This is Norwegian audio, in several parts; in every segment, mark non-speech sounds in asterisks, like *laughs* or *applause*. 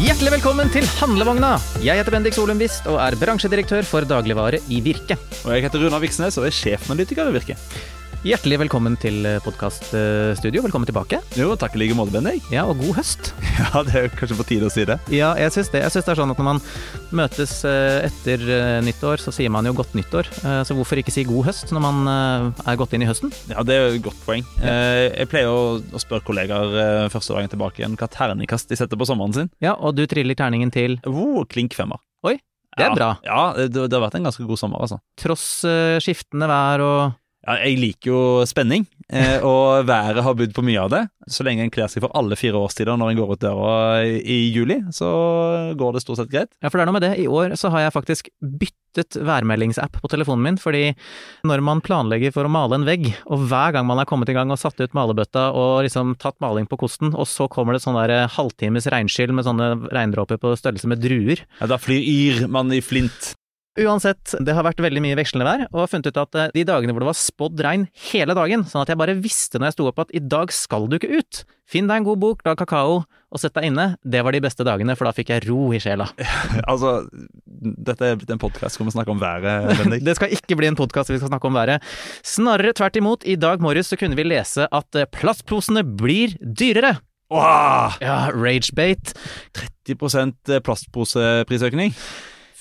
Hjertelig velkommen til Handlevogna! Jeg heter Bendik Solumvist og er bransjedirektør for dagligvare i Virke. Og jeg heter Runar Viksnes og er sjefanalytiker i Virke. Hjertelig velkommen til podkaststudio. Velkommen tilbake. Jo, takk i like måte, Bendik. Ja, og god høst. *laughs* Ja, det er kanskje på tide å si det. Ja, jeg syns det. Jeg synes det er sånn at når man møtes eh, etter eh, nyttår, så sier man jo godt nyttår. Eh, Så hvorfor ikke si god høst når man eh, er gått inn i høsten? Ja, det er et godt poeng. Eh, Jeg pleier å, spørre kollegaer eh, første dagen tilbake igjen hva terningkast de setter på sommeren sin. Ja, og du triller terningen til Oh, klink femmer. Oi, det er ja, bra. Ja, det, det har vært en ganske god sommer, altså. tross eh, skiftende vær og Ja, jeg liker jo spenning, eh, *laughs* og været har budt på mye av det. Så lenge en kler seg for alle fire årstider når en går ut døra i, i juli, så går det stort sett greit. Ja, for det er noe med det. I år så har jeg faktisk byttet værmeldingsapp på telefonen min, fordi når man planlegger for å male en vegg, og hver gang man er kommet i gang og satt ut malebøtta og liksom tatt maling på kosten, og så kommer det sånn der eh, halvtimes regnskyll med sånne regndråper på størrelse med druer. Ja, da flyr man i flint. Uansett, det har vært veldig mye vekslende vær, og jeg har funnet ut at eh, de dagene hvor det var spådd regn hele dagen, sånn at jeg bare visste når jeg sto opp at i dag skal du ikke ut. Finn deg en god bok, lag kakao og sett deg inne. Det var de beste dagene, for da fikk jeg ro i sjela. *laughs* Altså, dette er blitt en podkast hvor vi snakker om været, *laughs* Bendik. Det skal ikke bli en podkast vi skal snakke om været. Snarere tvert imot, i dag morges så kunne vi lese at eh, plastposene blir dyrere. Åh! Ja, ragebate. 30 plastposeprisøkning.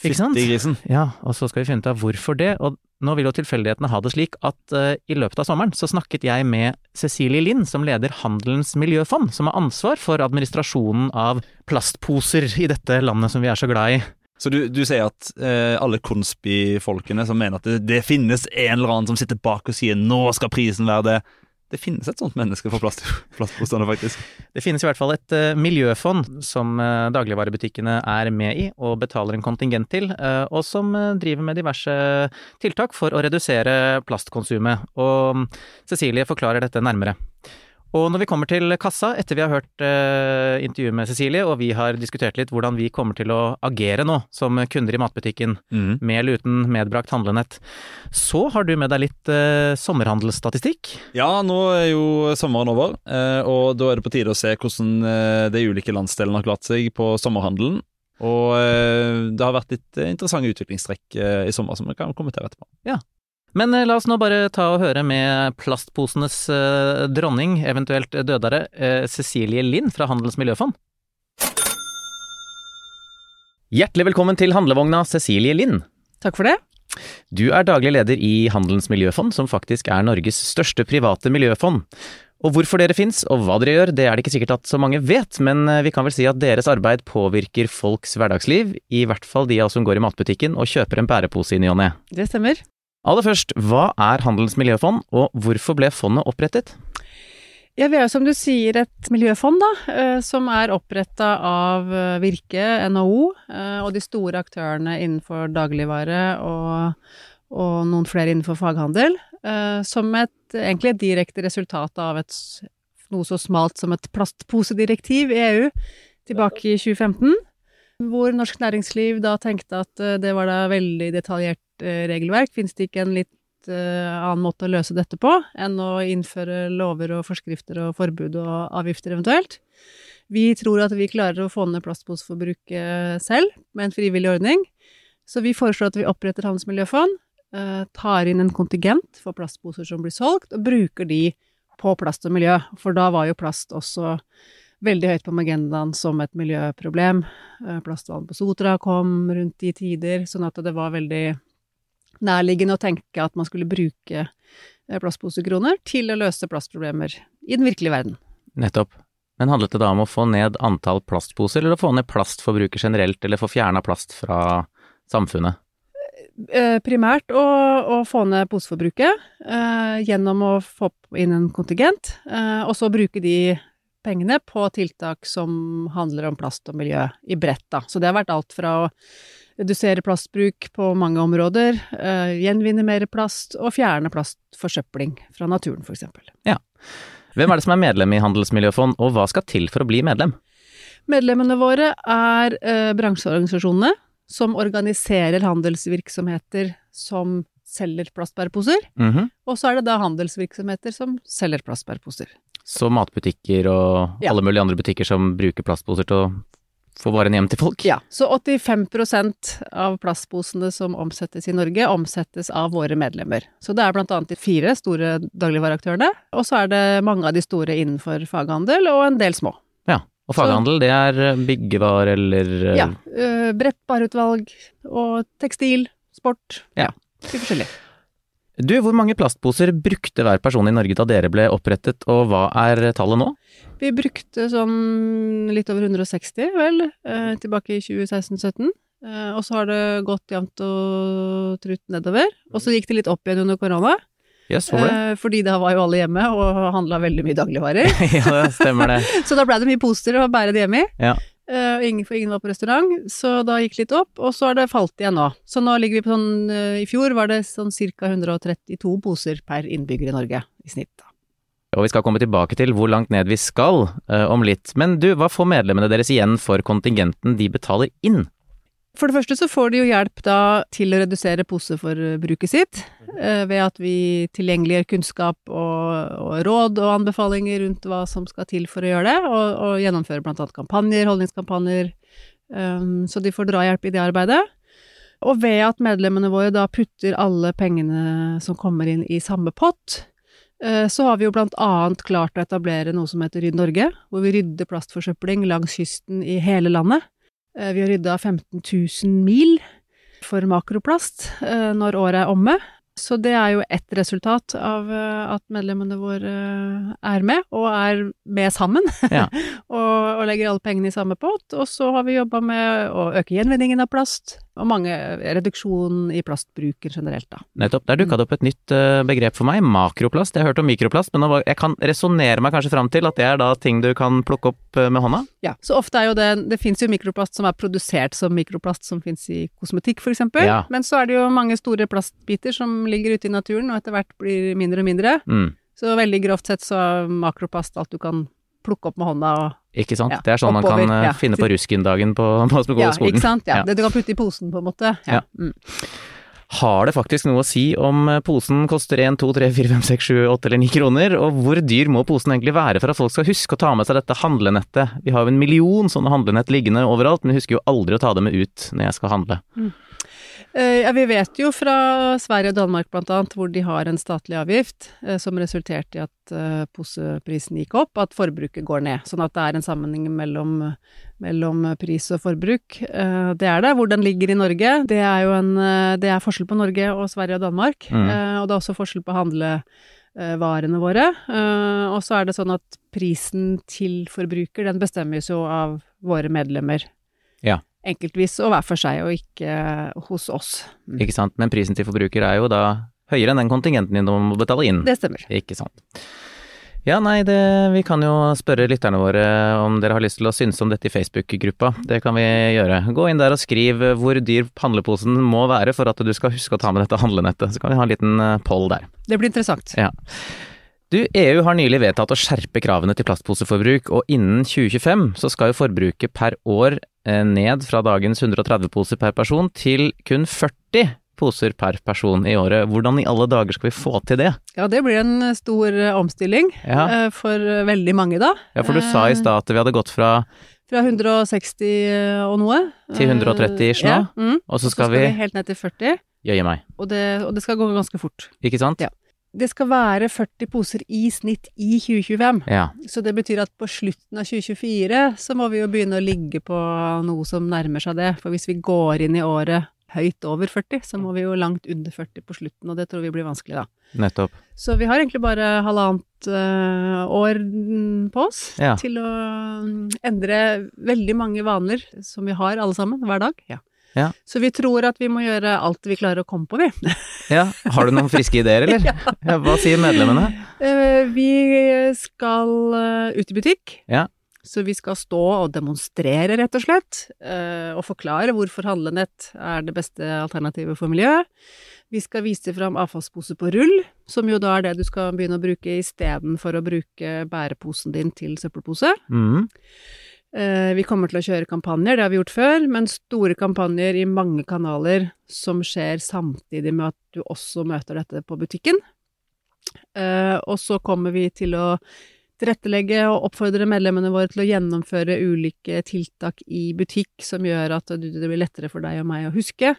Ikke sant? Fytti grisen. Ja, og så skal vi finne ut av hvorfor det. Og nå vil jo tilfeldighetene ha det slik at uh, i løpet av sommeren så snakket jeg med Cecilie Lind, som leder Handelens miljøfond, som har ansvar for administrasjonen av plastposer i dette landet som vi er så glad i. Så du, du sier at uh, alle konspifolkene som mener at det, det finnes en eller annen som sitter bak og sier 'nå skal prisen være det', det finnes et sånt menneske for plast, *laughs* faktisk. Det finnes i hvert fall et uh, miljøfond som uh, dagligvarebutikkene er med i og betaler en kontingent til, uh, og som driver med diverse tiltak for å redusere plastkonsumet. Og um, Cecilie forklarer dette nærmere. Og når vi kommer til kassa, etter vi har hørt eh, intervjuet med Cecilie, og vi har diskutert litt hvordan vi kommer til å agere nå som kunder i matbutikken, med eller uten medbrakt handlenett, så har du med deg litt eh, sommerhandelsstatistikk. Ja, nå er jo sommeren over, eh, og da er det på tide å se hvordan eh, de ulike landsdelene har klart seg på sommerhandelen. Og eh, det har vært litt interessante utviklingstrekk eh, i sommer som vi kan kommentere etterpå. Men eh, la oss nå bare ta og høre med plastposenes eh, dronning, eventuelt dødare, eh, Cecilie Lind fra Handels miljøfond. Hjertelig velkommen til handlevogna, Cecilie Lind. Takk for det. Du er daglig leder i Handelens miljøfond, som faktisk er Norges største private miljøfond. Og hvorfor dere fins, og hva dere gjør, det er det ikke sikkert at så mange vet, men vi kan vel si at deres arbeid påvirker folks hverdagsliv, i hvert fall de av oss som går i matbutikken og kjøper en bærepose i ny og ne. Det stemmer. Aller først, hva er Handelens miljøfond, og hvorfor ble fondet opprettet? Ja, vi er jo som du sier et miljøfond, da, eh, som er oppretta av eh, Virke, NHO eh, og de store aktørene innenfor dagligvare og, og noen flere innenfor faghandel, som et, egentlig et direkte resultat av et, noe så smalt som et plastposedirektiv i EU tilbake i 2015. Hvor norsk næringsliv da tenkte at eh, det var da veldig detaljert eh, regelverk. Fins det ikke en litt eh, annen måte å løse dette på enn å innføre lover og forskrifter og forbud og avgifter eventuelt? Vi tror at vi klarer å få ned plastposeforbruket selv med en frivillig ordning. Så vi foreslår at vi oppretter handelsmiljøfond, tar inn en kontingent for plastposer som blir solgt, og bruker de på plast og miljø. For da var jo plast også veldig høyt på agendaen som et miljøproblem. Eh, Plastvann på Sotra kom rundt de tider, sånn at det var veldig nærliggende å tenke at man skulle bruke eh, plastposekroner til å løse plastproblemer i den virkelige verden. Nettopp. Men handlet det da om å få ned antall plastposer, eller å få ned plastforbruket generelt, eller få fjerna plast fra samfunnet? Eh, Primært å, å få ned poseforbruket eh, gjennom å få inn en kontingent, eh, og så bruke de pengene på tiltak som handler om plast og miljø i bredt, da. Så det har vært alt fra å redusere plastbruk på mange områder, eh, gjenvinne mer plast og fjerne plastforsøpling fra naturen, for eksempel. Hvem er det som er medlem i Handelsmiljøfond, og hva skal til for å bli medlem? Medlemmene våre er eh, bransjeorganisasjonene som organiserer handelsvirksomheter som selger plastbæreposer, Mhm. og så er det da handelsvirksomheter som selger plastbæreposer. Så matbutikker og Ja. alle mulige andre butikker som bruker plastposer til å få varene hjem til folk? Ja, så 85% av plastposene som omsettes i Norge, omsettes av våre medlemmer. Så det er blant annet de fire store dagligvareaktørene, og så er det mange av de store innenfor faghandel, og en del små. Ja. Og faghandel, det er byggevar eller eh, Ja. øh, Bredt bareutvalg og tekstil, sport. Ja. Litt forskjellig. Du, hvor mange plastposer brukte hver person i Norge da dere ble opprettet, og hva er tallet nå? Vi brukte sånn litt over 160, vel, eh, tilbake i 2016-2017. Eh, og så har det gått jevnt og trutt nedover. Og så gikk det litt opp igjen under korona, yes, det? eh, fordi da var jo alle hjemme og handla veldig mye dagligvarer. *laughs* ja, det stemmer det. *laughs* så da blei det mye poser å bære det hjemme i. Ja. Eh, ingen, for ingen var på restaurant, så da gikk det litt opp, og så har det falt igjen nå. Så nå ligger vi på sånn eh, I fjor var det sånn ca. 132 poser per innbygger i Norge i snitt. Og vi skal komme tilbake til hvor langt ned vi skal eh, om litt. Men du, hva får medlemmene deres igjen for kontingenten de betaler inn? For det første så får de jo hjelp da til å redusere poseforbruket sitt, eh, ved at vi tilgjengeliggjør kunnskap og, og råd og anbefalinger rundt hva som skal til for å gjøre det, og, og gjennomfører blant annet kampanjer, holdningskampanjer, um, så de får drahjelp i det arbeidet. Og ved at medlemmene våre da putter alle pengene som kommer inn i samme pott, eh, så har vi jo blant annet klart å etablere noe som heter Rydd Norge, hvor vi rydder plastforsøpling langs kysten i hele landet. Eh, Vi har rydda 15 000 mil for makroplast eh, når året er omme. Så det er jo ett resultat av eh, at medlemmene våre eh, er med, og er med sammen. Ja. *laughs* og, og legger alle pengene i samme pott. Og så har vi jobba med å øke gjenvinningen av plast, og mange reduksjon i plastbruken generelt, da. Nettopp. Der dukka det opp et nytt eh, begrep for meg, makroplast. Jeg har hørt om mikroplast, men jeg kan resonnere meg kanskje fram til at det er da ting du kan plukke opp eh, med hånda? Ja, så ofte er jo det Det fins jo mikroplast som er produsert som mikroplast, som fins i kosmetikk f.eks. Ja. Men så er det jo mange store plastbiter som ligger ute i naturen, og etter hvert blir mindre og mindre. Mm. Så veldig grovt sett så er makropast alt du kan plukke opp med hånda og Ikke sant? Ja, det er sånn man kan eh, ja. finne på ruskendagen på, på, Ja, skolen. ikke sant? Ja, Ja. Det du kan putte i posen, på en måte. Ja. Mm. Har det faktisk noe å si om eh, posen koster 1, 2, 3, 4, 5, 6, 7, 8 eller 9 kroner, og hvor dyr må posen egentlig være for at folk skal huske å ta med seg dette handlenettet? Vi har jo en million sånne handlenett liggende overalt, men vi husker jo aldri å ta dem med ut når jeg skal handle. Eh, Ja, vi vet jo fra Sverige og Danmark annet, hvor de har en statlig avgift eh, som resulterte i at eh, poseprisen gikk opp, at forbruket går ned. Sånn at det er en sammenheng mellom, mellom pris og forbruk. Eh, Det er det. Hvor den ligger i Norge, det er jo en eh, Det er forskjell på Norge og Sverige og Danmark. Mm. Eh, Og det er også forskjell på handlevarene våre. Eh, Og så er det sånn at prisen til forbruker, den bestemmes jo av våre medlemmer. Ja. Enkeltvis og hver for seg, og ikke hos oss. Ikke sant? Men prisen til forbruker er jo da høyere enn den kontingenten din må betale inn. Det stemmer. Ikke sant. Ja, nei, det, vi kan jo spørre lytterne våre om dere har lyst til å synse om dette i Facebook-gruppa. Det kan vi gjøre. Gå inn der og skriv hvor dyr handleposen må være for at du skal huske å ta med dette handlenettet. Så kan vi ha en liten eh, poll der. Det blir interessant. Ja. Du, EU har nylig vedtatt å skjerpe kravene til plastposeforbruk, og innen 2025 så skal jo forbruket per år eh, ned fra dagens 130 poser per person til kun 40 poser per person i året. Hvordan i alle dager skal vi få til det? Ja, det blir en stor eh, omstilling Ja. eh, for veldig mange, da. Ja, for du sa i stad at vi hadde gått fra Fra 160 og noe. Til 130 ish nå? Ja, mm. Og så skal vi helt ned til 40, Jøye meg, og det, og det skal gå ganske fort. ikke sant? Ja. Det skal være 40 poser i snitt i 2025. Ja. Så det betyr at på slutten av 2024 så må vi jo begynne å ligge på noe som nærmer seg det. For hvis vi går inn i året høyt over 40, så må vi jo langt under 40 på slutten, og det tror vi blir vanskelig da. Nettopp. Så vi har egentlig bare halvannet eh, år mm, på oss Ja. til å mm, endre veldig mange vaner som vi har alle sammen, hver dag. Ja. Ja. Så vi tror at vi må gjøre alt vi klarer å komme på, vi. *laughs* Ja, har du noen friske ideer, eller? *laughs* Ja, hva sier medlemmene? Eh, vi skal eh, ut i butikk. Ja. Så vi skal stå og demonstrere, rett og slett, eh, og forklare hvorfor handlenett er det beste alternativet for miljøet. Vi skal vise fram avfallspose på rull, som jo da er det du skal begynne å bruke istedenfor å bruke bæreposen din til søppelpose. Mhm. Eh, Vi kommer til å kjøre kampanjer, det har vi gjort før, men store kampanjer i mange kanaler som skjer samtidig med at du også møter dette på butikken. Eh, Og så kommer vi til å tilrettelegge og oppfordre medlemmene våre til å gjennomføre ulike tiltak i butikk som gjør at det blir lettere for deg og meg å huske.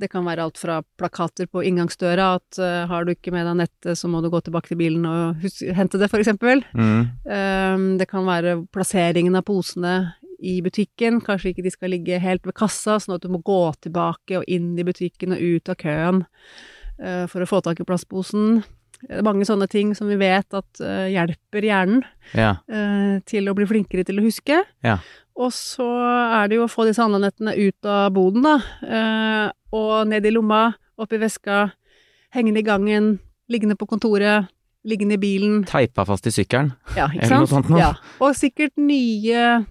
Det kan være alt fra plakater på inngangsdøra at uh, har du ikke med deg nettet, så må du gå tilbake til bilen og hente det, for eksempel. Mm. Um, det kan være plasseringen av posene i butikken. Kanskje ikke de skal ligge helt ved kassa, sånn at du må gå tilbake og inn i butikken og ut av køen uh, for å få tak i plastposen. Det er mange sånne ting som vi vet at uh, hjelper hjernen Ja. til å bli flinkere til å huske. Ja. Og så er det jo å få disse handlenettene ut av boden, da. Og ned i lomma, opp i veska, hengende i gangen, liggende på kontoret, liggende i bilen. Teipa fast i sykkelen. Ja, Eller noe sånt noe. Ja. Og sikkert nye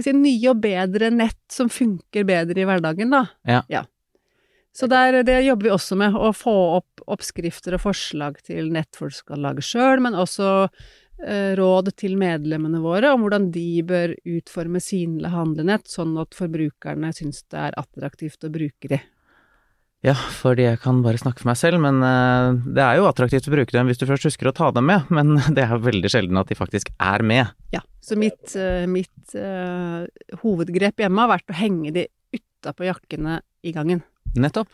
si, nye og bedre nett som funker bedre i hverdagen, da. Ja. Så der, det jobber vi også med, å få opp oppskrifter og forslag til nett folk skal lage sjøl, men også eh, råd til medlemmene våre om hvordan de bør utforme sine handlenett, sånn at forbrukerne syns det er attraktivt å bruke de. Ja, fordi jeg kan bare snakke for meg selv, men eh, det er jo attraktivt å bruke dem hvis du først husker å ta dem med, men *laughs* det er veldig sjelden at de faktisk er med. Ja. Så mitt, eh, mitt uh, hovedgrep hjemme har vært å henge de utapå jakkene i gangen. Nettopp.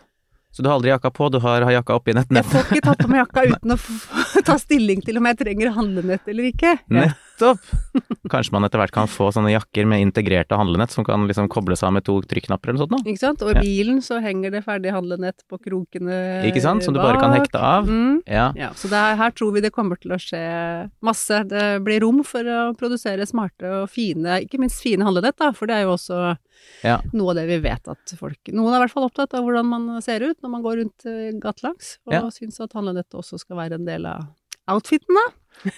Så du har aldri jakka på, du har, har jakka oppi Jeg får ikke tatt på meg jakka *laughs* uten å *laughs* ta stilling til om jeg trenger handlenett eller ikke. Nettopp! *laughs* Kanskje man etter hvert kan få sånne jakker med integrerte handlenett som kan liksom kobles av med to trykknapper eller noe sånt nå. Ikke sant? Og i bilen så henger det ferdig handlenett på krokene Ikke sant? Som du bare kan hekte av. Mm. Ja. Ja, så er, her tror vi det kommer til å skje masse. Det blir rom for å produsere smarte og fine, ikke minst fine handlenett, da, for det er jo også Ja. noe av det vi vet at folk Noen er i hvert fall opptatt av hvordan man ser ut når man går rundt eh, gatelangs, og Ja. syns at handlenettet også skal være en del av outfiten, da.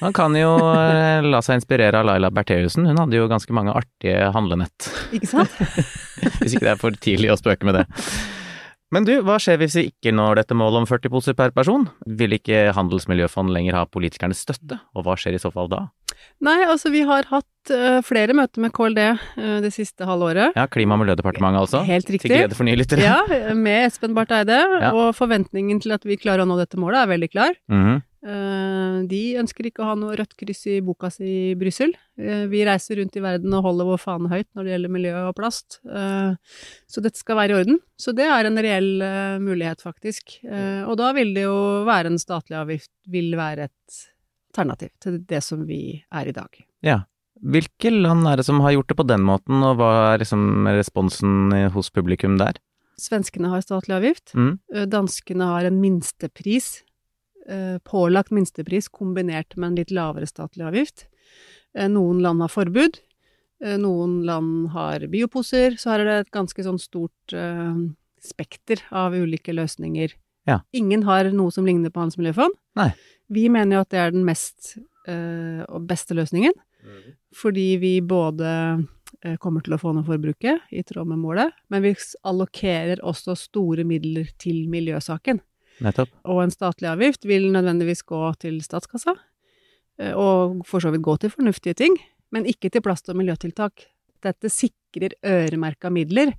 Man kan jo eh, la seg inspirere av Laila Bertheussen, hun hadde jo ganske mange artige handlenett. Ikke sant? *laughs* Hvis ikke det er for tidlig å spøke med det. Men du, hva skjer hvis vi ikke når dette målet om 40 poser per person? Vil ikke Handelsmiljøfond lenger ha politikernes støtte, og hva skjer i så fall da? Nei, altså vi har hatt uh, flere møter med KLD uh, det siste halvåret. Ja, Klima- og miljødepartementet altså? Helt riktig. Til glede for nye lyttere? Ja, med Espen Barth Eide, Ja. og forventningen til at vi klarer å nå dette målet er veldig klar. Mhm. Eh, De ønsker ikke å ha noe rødt kryss i boka si i Brussel. Eh, Vi reiser rundt i verden og holder vår fane høyt når det gjelder miljø og plast. Eh, Så dette skal være i orden. Så det er en reell eh, mulighet, faktisk. Eh, Og da vil det jo være en statlig avgift, vil være et alternativ til det som vi er i dag. Ja. Hvilke land er det som har gjort det på den måten, og hva er liksom responsen eh, hos publikum der? Svenskene har statlig avgift. Mm. Eh, Danskene har en minstepris, eh, pålagt minstepris kombinert med en litt lavere statlig avgift. Eh, Noen land har forbud, eh, noen land har bioposer, så her er det et ganske sånn stort eh, spekter av ulike løsninger. Ja. Ingen har noe som ligner på Hans miljøfond. Nei. Vi mener jo at det er den mest eh, og beste løsningen, fordi vi både eh, kommer til å få ned forbruket i tråd med målet, men vi allokerer også store midler til miljøsaken. Nettopp. Og en statlig avgift vil nødvendigvis gå til statskassa, eh, og for så vidt gå til fornuftige ting, men ikke til plast- og miljøtiltak. Dette sikrer øremerka midler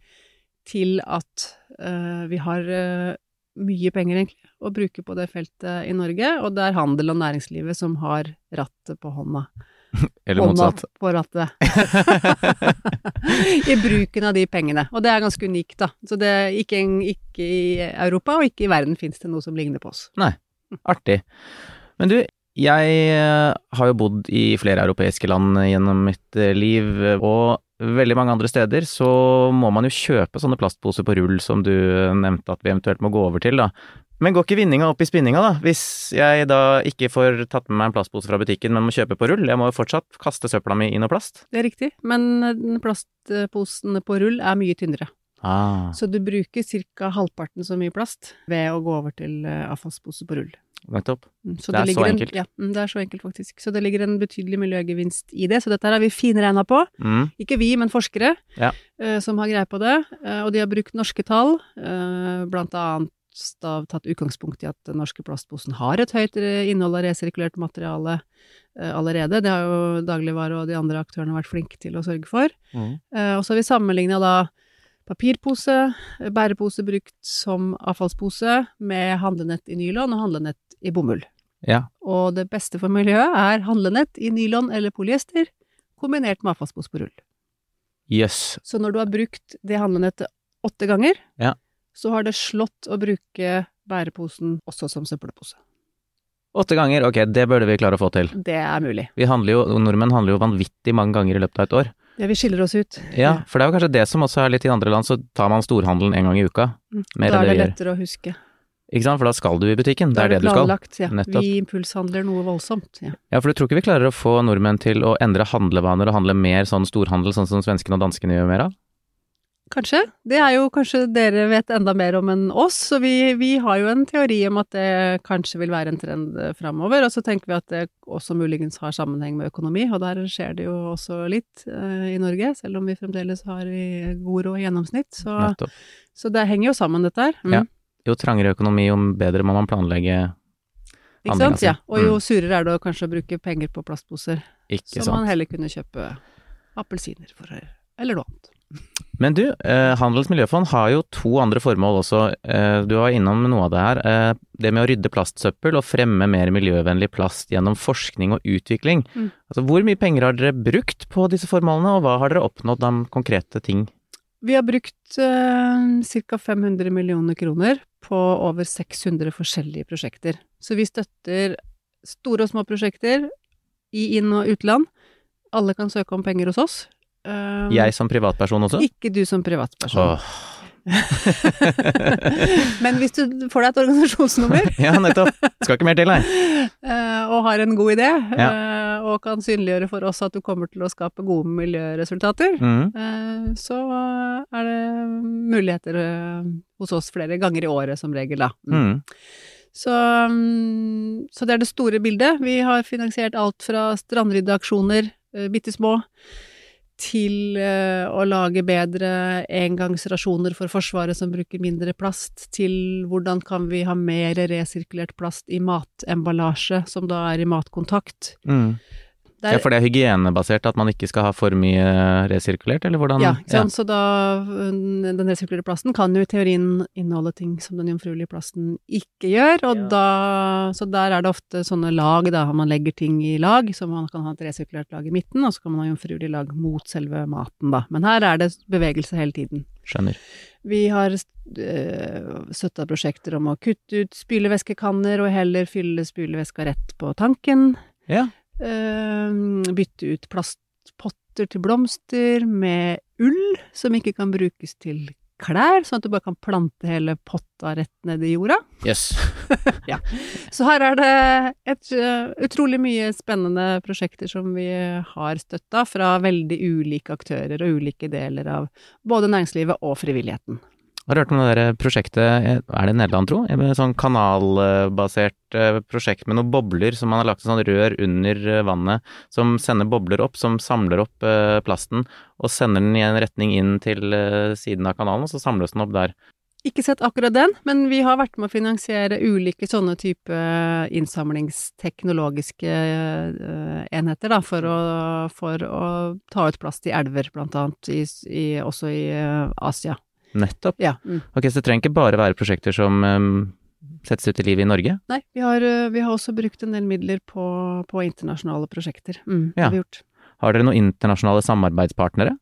til at uh, vi har uh, mye penger, egentlig, å bruke på det feltet i Norge, og det er handel og næringslivet som har rattet på hånda. *laughs* Eller Hånda motsatt. på rattet. *laughs* I bruken av de pengene. Og det er ganske unikt, da. Så det er ikke, ikke i Europa, og ikke i verden fins det noe som ligner på oss. Nei. Artig. Men du, jeg eh, har jo bodd i flere europeiske land gjennom mitt eh, liv, og veldig mange andre steder så må man jo kjøpe sånne plastposer på rull som du nevnte at vi eventuelt må gå over til, da. Men går ikke vinninga opp i spinninga, da? Hvis jeg da ikke får tatt med meg en plastpose fra butikken, men må kjøpe på rull? Jeg må jo fortsatt kaste søpla mi i noe plast. Det er riktig, men plastposene på rull er mye tynnere. Ah, Så du bruker ca. halvparten så mye plast ved å gå over til eh, avfallspose på rull. nettopp. Mm, Det er så enkelt. en-. Ja, mm, det er så enkelt faktisk. Så det ligger en betydelig miljøgevinst i det. Så dette her har vi finregna på. Mm, Ikke vi, men forskere Ja. uh, som har greie på det. Uh, og de har brukt norske tall, uh, blant annet da tatt utgangspunkt i at den norske plastposen har et høyt innhold av resirkulert materiale eh, allerede. Det har jo dagligvare og de andre aktørene vært flinke til å sørge for. mm. Eh, og så har vi sammenligna da papirpose, bærepose brukt som avfallspose, med handlenett i nylon og handlenett i bomull. Ja. Og det beste for miljøet er handlenett i nylon eller polyester, kombinert med avfallspose på rull. Yes. Så når du har brukt det handlenettet åtte ganger, Ja. Så har det slått å bruke bæreposen også som søppelpose. Åtte ganger, ok, det burde vi klare å få til. Det er mulig. Vi handler jo, nordmenn handler jo vanvittig mange ganger i løpet av et år. Ja, vi skiller oss ut. Ja, for det er jo kanskje det som også er litt i andre land, så tar man storhandelen en gang i uka. Mm. Mer da er det det lettere å huske. Ikke sant, for da skal du i butikken, det Da er det du skal. planlagt, ja. Nettopp. Vi impulshandler noe voldsomt. Ja. Ja, for du tror ikke vi klarer å få nordmenn til å endre handlevaner og handle mer sånn storhandel, sånn som svenskene og danskene gjør mer av? Kanskje. Det er jo kanskje dere vet enda mer om enn oss, så vi, vi har jo en teori om at det kanskje vil være en trend eh, framover. Og så tenker vi at det også muligens har sammenheng med økonomi, og der skjer det jo også litt eh, i Norge, selv om vi fremdeles har god råd i gjennomsnitt. Så, så det henger jo sammen, dette her. Mm. Ja. Jo trangere økonomi, jo bedre må man planlegge, Ikke sant? Ja. Og jo Mm. surere er det å kanskje bruke penger på plastposer, ikke så sant. man heller kunne kjøpe appelsiner for, eller noe annet. Men du, eh, Handels miljøfond har jo to andre formål også. Eh, du var innom noe av det her. Eh, det med å rydde plastsøppel og fremme mer miljøvennlig plast gjennom forskning og utvikling. Mm. Altså, hvor mye penger har dere brukt på disse formålene, og hva har dere oppnådd av konkrete ting? Vi har brukt eh, ca. 500 millioner kroner på over 600 forskjellige prosjekter. Så vi støtter store og små prosjekter i inn- og utland. Alle kan søke om penger hos oss. Um, Jeg som privatperson også? Ikke du som privatperson. Åh. *laughs* Men hvis du får deg et organisasjonsnummer *laughs* ja, nettopp. Skal ikke mer til, nei. eh, og har en god idé, Ja. eh, og kan synliggjøre for oss at du kommer til å skape gode miljøresultater, Mm. Eh, så er det muligheter hos oss flere ganger i året som regel, da. Mm. Så, mm, så det er det store bildet. Vi har finansiert alt fra strandryddeaksjoner, bitte små, til eh, å lage bedre engangsrasjoner for Forsvaret som bruker mindre plast, til hvordan kan vi ha mer resirkulert plast i matemballasje, som da er i matkontakt. Mm. Der- Ja, for det er hygienebasert at man ikke skal ha for mye resirkulert, eller hvordan? Ja, ikke sant. Så da mm, Den resirkulerte plasten kan jo i teorien inneholde ting som den jomfruelige plasten ikke gjør, og Ja. da Så der er det ofte sånne lag, da. Man legger ting i lag, så man kan ha et resirkulert lag i midten, og så kan man ha jomfruelig lag mot selve maten, da. Men her er det bevegelse hele tiden. Skjønner. Vi har øh, støtta prosjekter om å kutte ut spylevæskekanner og heller fylle spylevæska rett på tanken. Ja. Eh, bytte ut plastpotter til blomster med ull, som ikke kan brukes til klær, sånn at du bare kan plante hele potta rett ned i jorda. Jøss. *laughs* Så her er det et eh, utrolig mye spennende prosjekter som vi har støtta fra veldig ulike aktører og ulike deler av både næringslivet og frivilligheten. Har du hørt om det der prosjektet, er det Nederland, tro? Et sånn kanalbasert eh, prosjekt med noen bobler som man har lagt et sånn rør under eh, vannet, som sender bobler opp, som samler opp eh, plasten, og sender den i en retning inn til eh, siden av kanalen, og så samles den opp der. Ikke sett akkurat den, men vi har vært med å finansiere ulike sånne type innsamlingsteknologiske eh, enheter, da, for å, for å ta ut plast i elver, blant annet, i, i, også i eh, Asia. Nettopp. Ja. Mm. Ok, så det trenger ikke bare være prosjekter som um, settes ut i livet i Norge? Nei, vi har, eh, vi har også brukt en del midler på, på internasjonale prosjekter. Mm, Ja. har vi gjort. Har dere noen internasjonale samarbeidspartnere?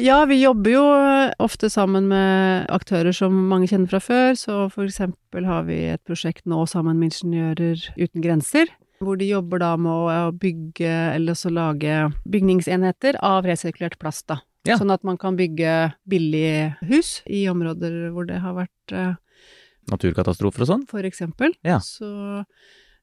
Ja, vi jobber jo eh, ofte sammen med aktører som mange kjenner fra før, så for eksempel har vi et prosjekt nå sammen med Ingeniører uten grenser, hvor de jobber da med å bygge, eller så lage bygningsenheter av resirkulert plast, da. Ja. Sånn at man kan bygge billige hus i områder hvor det har vært eh, Naturkatastrofer og sånn? for eksempel. Ja. Så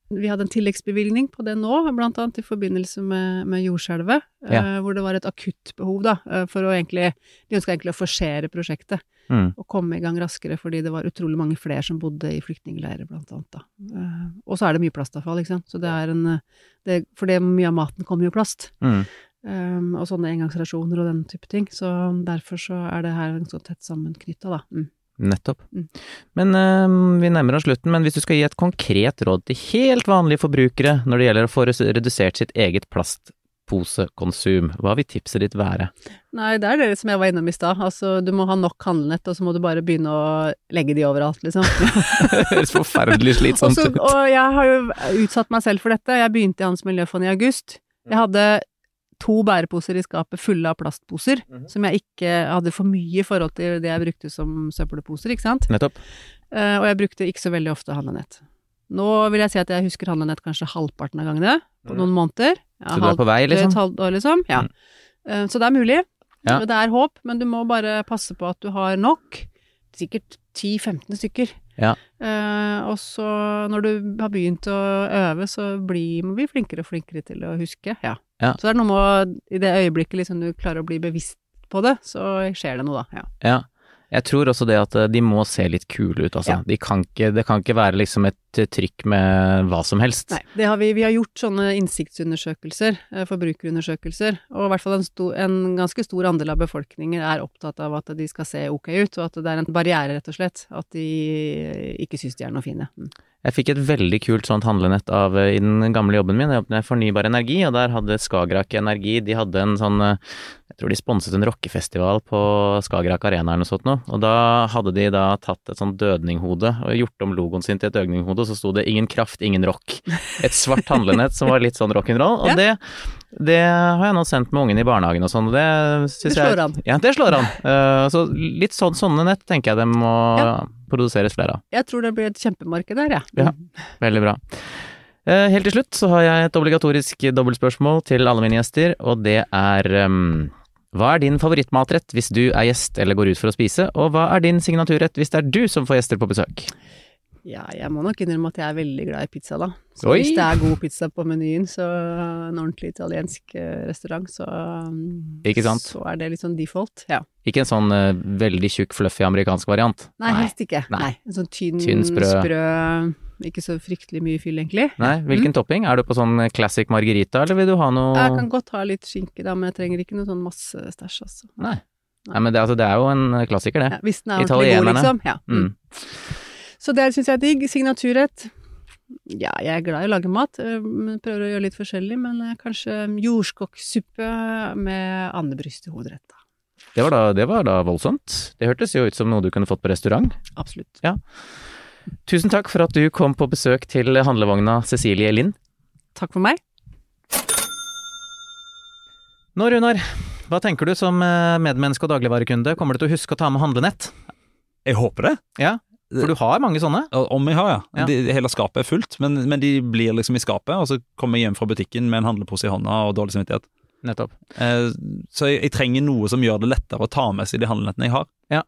vi hadde en tilleggsbevilgning på det nå, blant annet i forbindelse med, med jordskjelvet, Ja. eh, hvor det var et akutt behov, da, eh, for å egentlig De ønska egentlig å forsere prosjektet Mm. og komme i gang raskere, fordi det var utrolig mange flere som bodde i flyktningleirer, blant annet, da. Eh, og så er det mye plastavfall, ikke sant, så det er en eh, det, For det, mye av maten kommer jo plast. Mm. Um, og sånne engangsrasjoner og den type ting. Så derfor så er det her så tett sammenknytta, da. Mm. Nettopp. Mm. Men um, vi nærmer oss slutten, men hvis du skal gi et konkret råd til helt vanlige forbrukere når det gjelder å få redusert sitt eget plastposekonsum. Hva vil tipset ditt være? Nei, det er det som jeg var innom i stad. Altså, du må ha nok handlenett, og så må du bare begynne å legge de overalt, liksom. *laughs* Det høres forferdelig slitsomt ut. og jeg har jo utsatt meg selv for dette. Jeg begynte i Hans Miljøfond i august. Jeg hadde to bæreposer i skapet fulle av plastposer, Mhm. som jeg ikke hadde for mye i forhold til det jeg brukte som søppelposer, ikke sant. Nettopp. Uh, og jeg brukte ikke så veldig ofte handlenett. Nå vil jeg si at jeg husker handlenett kanskje halvparten av gangene, på noen måneder. Ja, Så du er på vei, et liksom? halvt år, liksom. Ja. Mm. Uh, Så det er mulig. Ja. Det er håp, men du må bare passe på at du har nok. Sikkert 10-15 stykker. Ja. Uh, og så, når du har begynt å øve, så blir må vi flinkere og flinkere til å huske. Ja. Ja. Så det er noe med å, i det øyeblikket liksom du klarer å bli bevisst på det, så skjer det noe, da. Ja. Ja. Jeg tror også det at eh, de må se litt kule ut, altså. Ja. De kan ikke, det kan ikke være liksom et eh, trykk med hva som helst. Nei, det har vi, vi har gjort sånne innsiktsundersøkelser, eh, forbrukerundersøkelser, og i hvert fall en, sto, en ganske stor andel av befolkningen er opptatt av at de skal se ok ut, og at det er en barriere, rett og slett, at de ikke syns de er noe fine. Mm. Jeg fikk et veldig kult sånt handlenett av eh, i den gamle jobben min. Jeg jobbet med fornybar energi, og der hadde Skagerrak Energi De hadde en sånn eh, Jeg tror de sponset en rockefestival på Skagerrak Arena eller noe sånt noe. Og da hadde de da tatt et sånt dødninghode og gjort om logoen sin til et dødninghode, og så sto det 'Ingen kraft, ingen rock'. Et svart handlenett som var litt sånn rock'n'roll. Og *laughs* det, det har jeg nå sendt med ungen i barnehagen og sånn, og det syns Det jeg slår an. Ja, det slår an. Uh, så litt sånn, sånne nett tenker jeg det må Ja. produseres flere av. Jeg tror det blir et kjempemarked der, jeg. Ja. Veldig bra. Uh, Helt til slutt så har jeg et obligatorisk dobbeltspørsmål til alle mine gjester, og det er um, Hva er din favorittmatrett hvis du er gjest eller går ut for å spise, og hva er din signaturrett hvis det er du som får gjester på besøk? Ja, jeg må nok innrømme at jeg er veldig glad i pizza, da. Så Oi! hvis det er god pizza på menyen, så en ordentlig italiensk eh, restaurant, så mm, Ikke sant? Så er det litt sånn default, ja. Ikke en sånn uh, veldig tjukk, fluffy amerikansk variant? Nei, helst ikke. Nei. Nei. En sånn tynn, Tynn, sprø. Ikke så fryktelig mye fyll, egentlig. Nei, hvilken topping? Er du på sånn classic margarita, eller vil du ha noe Jeg kan godt ha litt skinke, da, men jeg trenger ikke noe sånn masse stæsj, altså. Nei. Nei, men det, altså, det er jo en klassiker, det. Ja, hvis den er ordentlig god, liksom. Ja. Mm. Så det syns jeg er digg. Signaturrett. Ja, jeg er glad i å lage mat. øh, Prøver å gjøre litt forskjellig, men øh, kanskje jordskokksuppe med andebryst i hovedrett, da. Det, var da, det var da voldsomt. Det hørtes jo ut som noe du kunne fått på restaurant. Absolutt. Tusen takk for at du kom på besøk til handlevogna Cecilie Lind. Takk for meg. Nå, Runar, hva tenker du som eh, medmenneske og dagligvarekunde? Kommer du til å huske å ta med handlenett? Jeg håper det. Ja, for du har mange sånne. Om jeg har, ja. Ja. De, hele skapet er fullt, men, men de blir liksom i skapet, og så kommer jeg hjem fra butikken med en handlepose i hånda og dårlig samvittighet. Nettopp. Eh, så jeg, jeg trenger noe som gjør det lettere å ta med seg de handlenettene jeg har. Ja.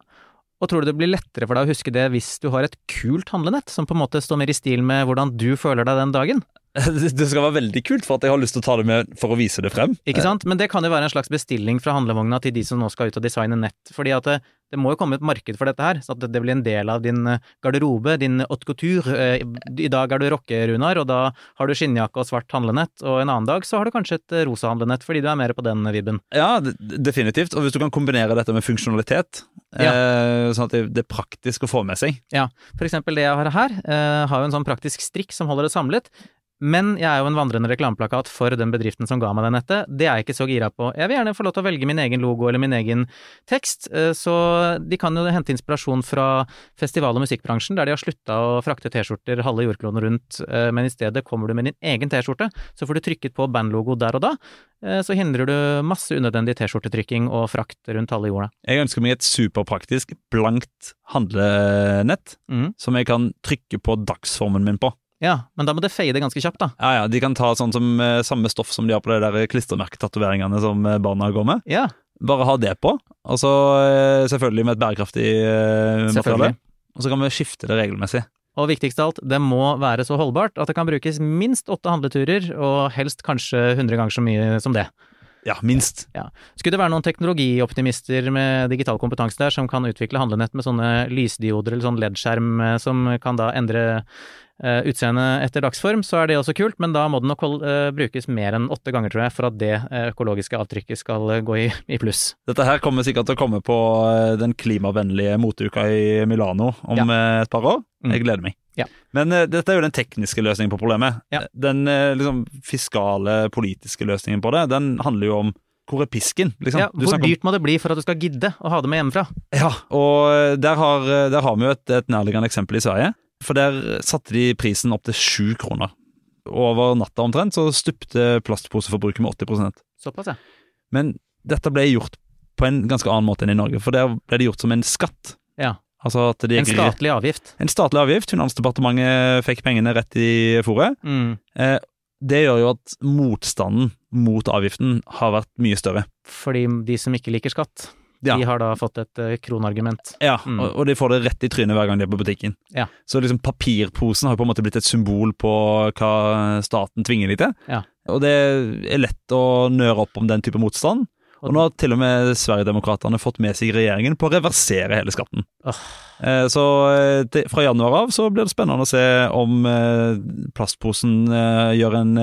Og tror du det blir lettere for deg å huske det hvis du har et kult handlenett, som på en måte står mer i stil med hvordan du føler deg den dagen? *laughs* Det skal være veldig kult for at jeg har lyst til å ta det med for å vise det frem. Ikke sant? Men det kan jo være en slags bestilling fra handlevogna til de som nå skal ut og designe nett. Fordi at det, det må jo komme et marked for dette her, så at det, blir en del av din eh, garderobe, din haute couture. Eh, I dag er du rocke, Runar, og da har du skinnjakke og svart handlenett, og en annen dag så har du kanskje et eh, rosa handlenett, fordi du er mer på den vibben. Ja, definitivt. Og hvis du kan kombinere dette med funksjonalitet, ja. sånn at det, er praktisk å få med seg. Ja, For eksempel det jeg har her, eh, har jo en sånn praktisk strikk som holder det samlet. Men jeg er jo en vandrende reklameplakat for den bedriften som ga meg det nettet. Det er jeg ikke så gira på. Jeg vil gjerne få lov til å velge min egen logo eller min egen tekst, eh, så de kan jo hente inspirasjon fra festival- og musikkbransjen, der de har slutta å frakte T-skjorter halve jordkloden rundt, eh, men i stedet kommer du med din egen T-skjorte, så får du trykket på bandlogo der og da, eh, så hindrer du masse unødvendig T-skjortetrykking og frakt rundt halve jorda. Jeg ønsker meg et superpraktisk, blankt handlenett mm. som jeg kan trykke på dagsformen min på. Ja, men da må det fade ganske kjapt, da. Ja, ja, De kan ta sånn som eh, samme stoff som de har på de der klistremerketatoveringene som eh, barna går med. Ja, Bare ha det på, og så eh, selvfølgelig med et bærekraftig materiale. Og så kan vi skifte det regelmessig. Og viktigst av alt, det må være så holdbart at det kan brukes minst åtte handleturer, og helst kanskje 100 ganger så mye som det. Ja, minst. Skulle det være noen teknologioptimister med digital kompetanse der som kan utvikle handlenett med sånne lysdioder eller sånn LED-skjerm eh, som kan da endre uh, utseendet etter dagsform, så er det også kult, men da må den nok eh, brukes mer enn åtte ganger, tror jeg, for at det økologiske avtrykket skal gå i, i pluss. Dette her kommer sikkert til å komme på den klimavennlige moteuka i Milano om Ja. et par år. Mm. Jeg gleder meg. Ja. Men uh, dette er jo den tekniske løsningen på problemet. Ja. Den uh, liksom, fiskale, politiske løsningen på det, den handler jo om hvor er pisken? Liksom? Ja, hvor dyrt må det bli for at du skal gidde å ha det med hjemmefra? Ja, og eh, der har, der har vi jo et, et nærliggende eksempel i Sverige. For der satte de prisen opp til sju kroner. Over natta omtrent så stupte plastposeforbruket med 80% Såpass, ja. Men dette ble gjort på en ganske annen måte enn i Norge, for der ble det gjort som en skatt. Ja. Altså at det En gikk statlig avgift. en statlig avgift. Finansdepartementet fikk pengene rett i fòret. Mm. Eh, det gjør jo at motstanden mot avgiften har vært mye større. Fordi de som ikke liker skatt, Ja. de har da fått et eh, kronargument. Ja, Mm. og, og de får det rett i trynet hver gang de er på butikken. Ja. Så liksom papirposen har på en måte blitt et symbol på hva staten tvinger de til. Ja. Og det er lett å nøre opp om den type motstand. Og nå har til og med Sverigedemokraterna fått med seg regjeringen på å reversere hele skatten. Eh, Så eh, fra januar av så blir det spennende å se om eh, plastposen gjør en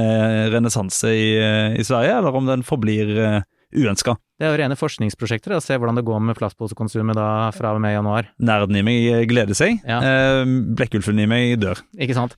renessanse i, i Sverige, eller om den forblir uønska. Det er jo rene forskningsprosjekter, å se hvordan det går med plastposekonsumet da fra og med januar. Nerden i meg gleder seg. Ja. Eh, Blekkulfen i meg dør. Ikke sant?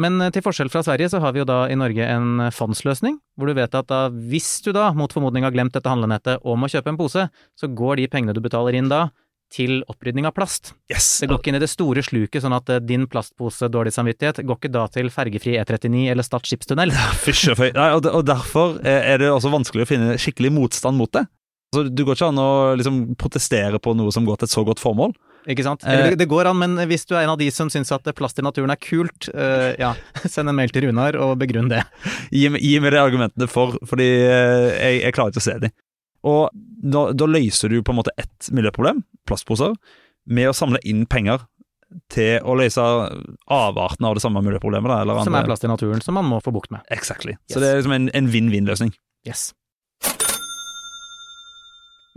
Men eh, til forskjell fra Sverige, så har vi jo da i Norge en eh, fondsløsning, hvor du vet at da, hvis du da mot formodning har glemt dette handlenettet og må kjøpe en pose, så går de pengene du betaler inn da, til opprydning av plast. Yes! Det går ikke inn i det store sluket, sånn at din plastpose dårlig samvittighet går ikke da til fergefri E39 eller Stad skipstunnel. *laughs* Fysj og derfor er det også vanskelig å finne skikkelig motstand mot det. Altså, du går ikke an å liksom, protestere på noe som går til et så godt formål. Ikke sant? Eh. Eller det, det går an, men hvis du er en av de som syns at plast i naturen er kult, uh, ja, *laughs* send en mail til Runar og begrunn det. *laughs* Gi, gi meg de argumentene for, fordi uh, jeg, jeg klarer ikke å se de. Og da, da løser du på en måte ett miljøproblem, plastposer, med å samle inn penger til å løse avarten av det samme miljøproblemet. Da, eller Som er plast i naturen, som man må få bukt med. Exactly. Yes. Så det er liksom en, en vinn-vinn-løsning. Yes.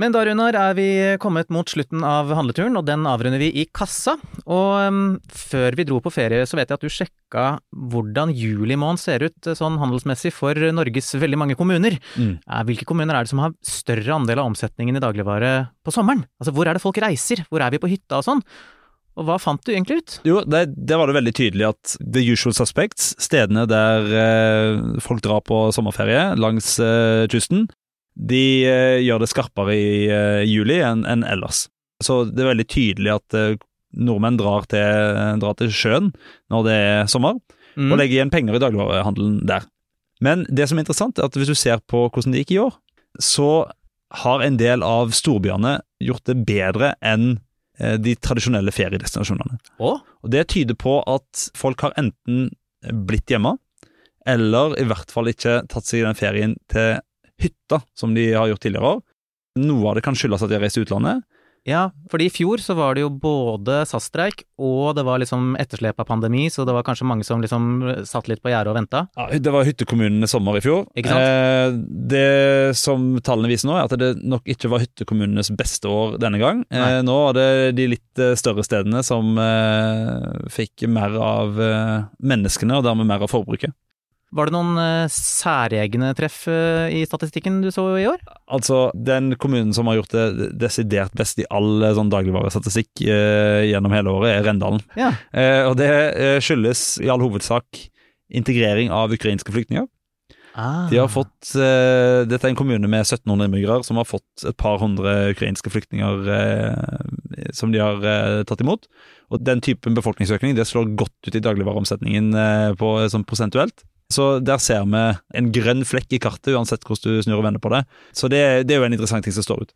Men da, Runar, er vi kommet mot slutten av handleturen, og den avrunder vi i kassa. Og um, før vi dro på ferie, så vet jeg at du sjekka hvordan juli måned ser ut eh, sånn handelsmessig for Norges veldig mange kommuner. Mm. Eh, Hvilke kommuner er det som har større andel av omsetningen i dagligvare på sommeren? Altså, hvor er det folk reiser? Hvor er vi på hytta og sånn? Og hva fant du egentlig ut? Jo, det, det, var det veldig tydelig at the usual suspects, stedene der eh, folk drar på sommerferie langs eh, kysten, de eh, gjør det skarpere i eh, juli enn en ellers. Så det er veldig tydelig at eh, nordmenn drar til, drar til sjøen når det er sommer, Mm. og legger igjen penger i dagligvarehandelen der. Men det som er interessant, er at hvis du ser på hvordan det gikk i år, så har en del av storbyene gjort det bedre enn de tradisjonelle feriedestinasjonene. Oh. Og Det tyder på at folk har enten blitt hjemme, eller i hvert fall ikke tatt seg den ferien til hytta, som de har gjort tidligere år. Noe av det kan skyldes at de har reist til utlandet. Ja, fordi i fjor så var det jo både SAS-streik, og det var liksom etterslep av pandemi, så det var kanskje mange som liksom satt litt på gjerdet og venta. Ja, det var hyttekommunene sommer i fjor. Ikke sant? Eh, det som tallene viser nå, er at det nok ikke var hyttekommunenes beste år denne gang. Eh, nå var det de litt eh, større stedene som eh, fikk mer av eh, menneskene, og dermed mer av forbruket. Var det noen eh, særegne treff eh, i statistikken du så i år? Altså, den kommunen som har gjort det desidert best i all eh, sånn dagligvarestatistikk eh, gjennom hele året, er Rendalen. Ja. Eh, og det skyldes i all hovedsak integrering av ukrainske flyktninger. Ah. De har fått, eh, Dette er en kommune med 1700 innbyggere som har fått et par hundre ukrainske flyktninger eh, som de har eh, tatt imot. Og Den typen befolkningsøkning det slår godt ut i dagligvareomsetningen på, sånn prosentuelt. Så der ser vi en grønn flekk i kartet, uansett hvordan du snur og vender på det. Så det, det er jo en interessant ting som står ut.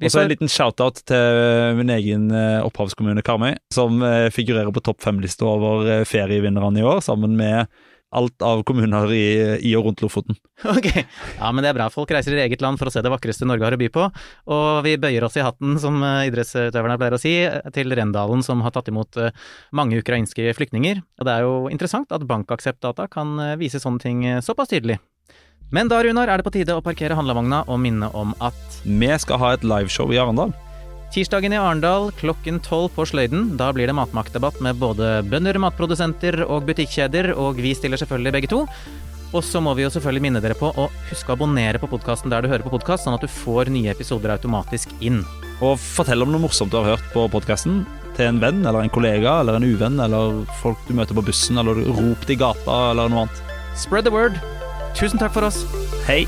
Og så en liten shout-out til min egen eh, opphavskommune Karmøy, som eh, figurerer på topp fem-lista over eh, ferievinnerne i år, sammen med alt av kommuner i, i og rundt Lofoten. *laughs* Ok, ja men det er bra. Folk reiser i eget land for å se det vakreste Norge har å by på. Og vi bøyer oss i hatten, som eh, idrettsutøverne pleier å si, til Rendalen som har tatt imot eh, mange ukrainske flyktninger. Og det er jo interessant at bankakseptdata kan eh, vise sånne ting eh, såpass tydelig. Men da, Runar, er det på tide å parkere handlevogna og minne om at Vi skal ha et liveshow i Arendal. Tirsdagen i Arendal klokken tolv på Sløyden. Da blir det matmaktdebatt med både bønder, matprodusenter og butikkjeder, og vi stiller selvfølgelig begge to. Og så må vi jo selvfølgelig minne dere på å huske å abonnere på podkasten der du hører på podkast, sånn at du får nye episoder automatisk inn. Og fortell om noe morsomt du har hørt på podkasten. til en venn eller en kollega eller en uvenn eller folk du møter på bussen, eller rop det i gata eller noe annet. Spread the word. Tusen takk for oss. Hei!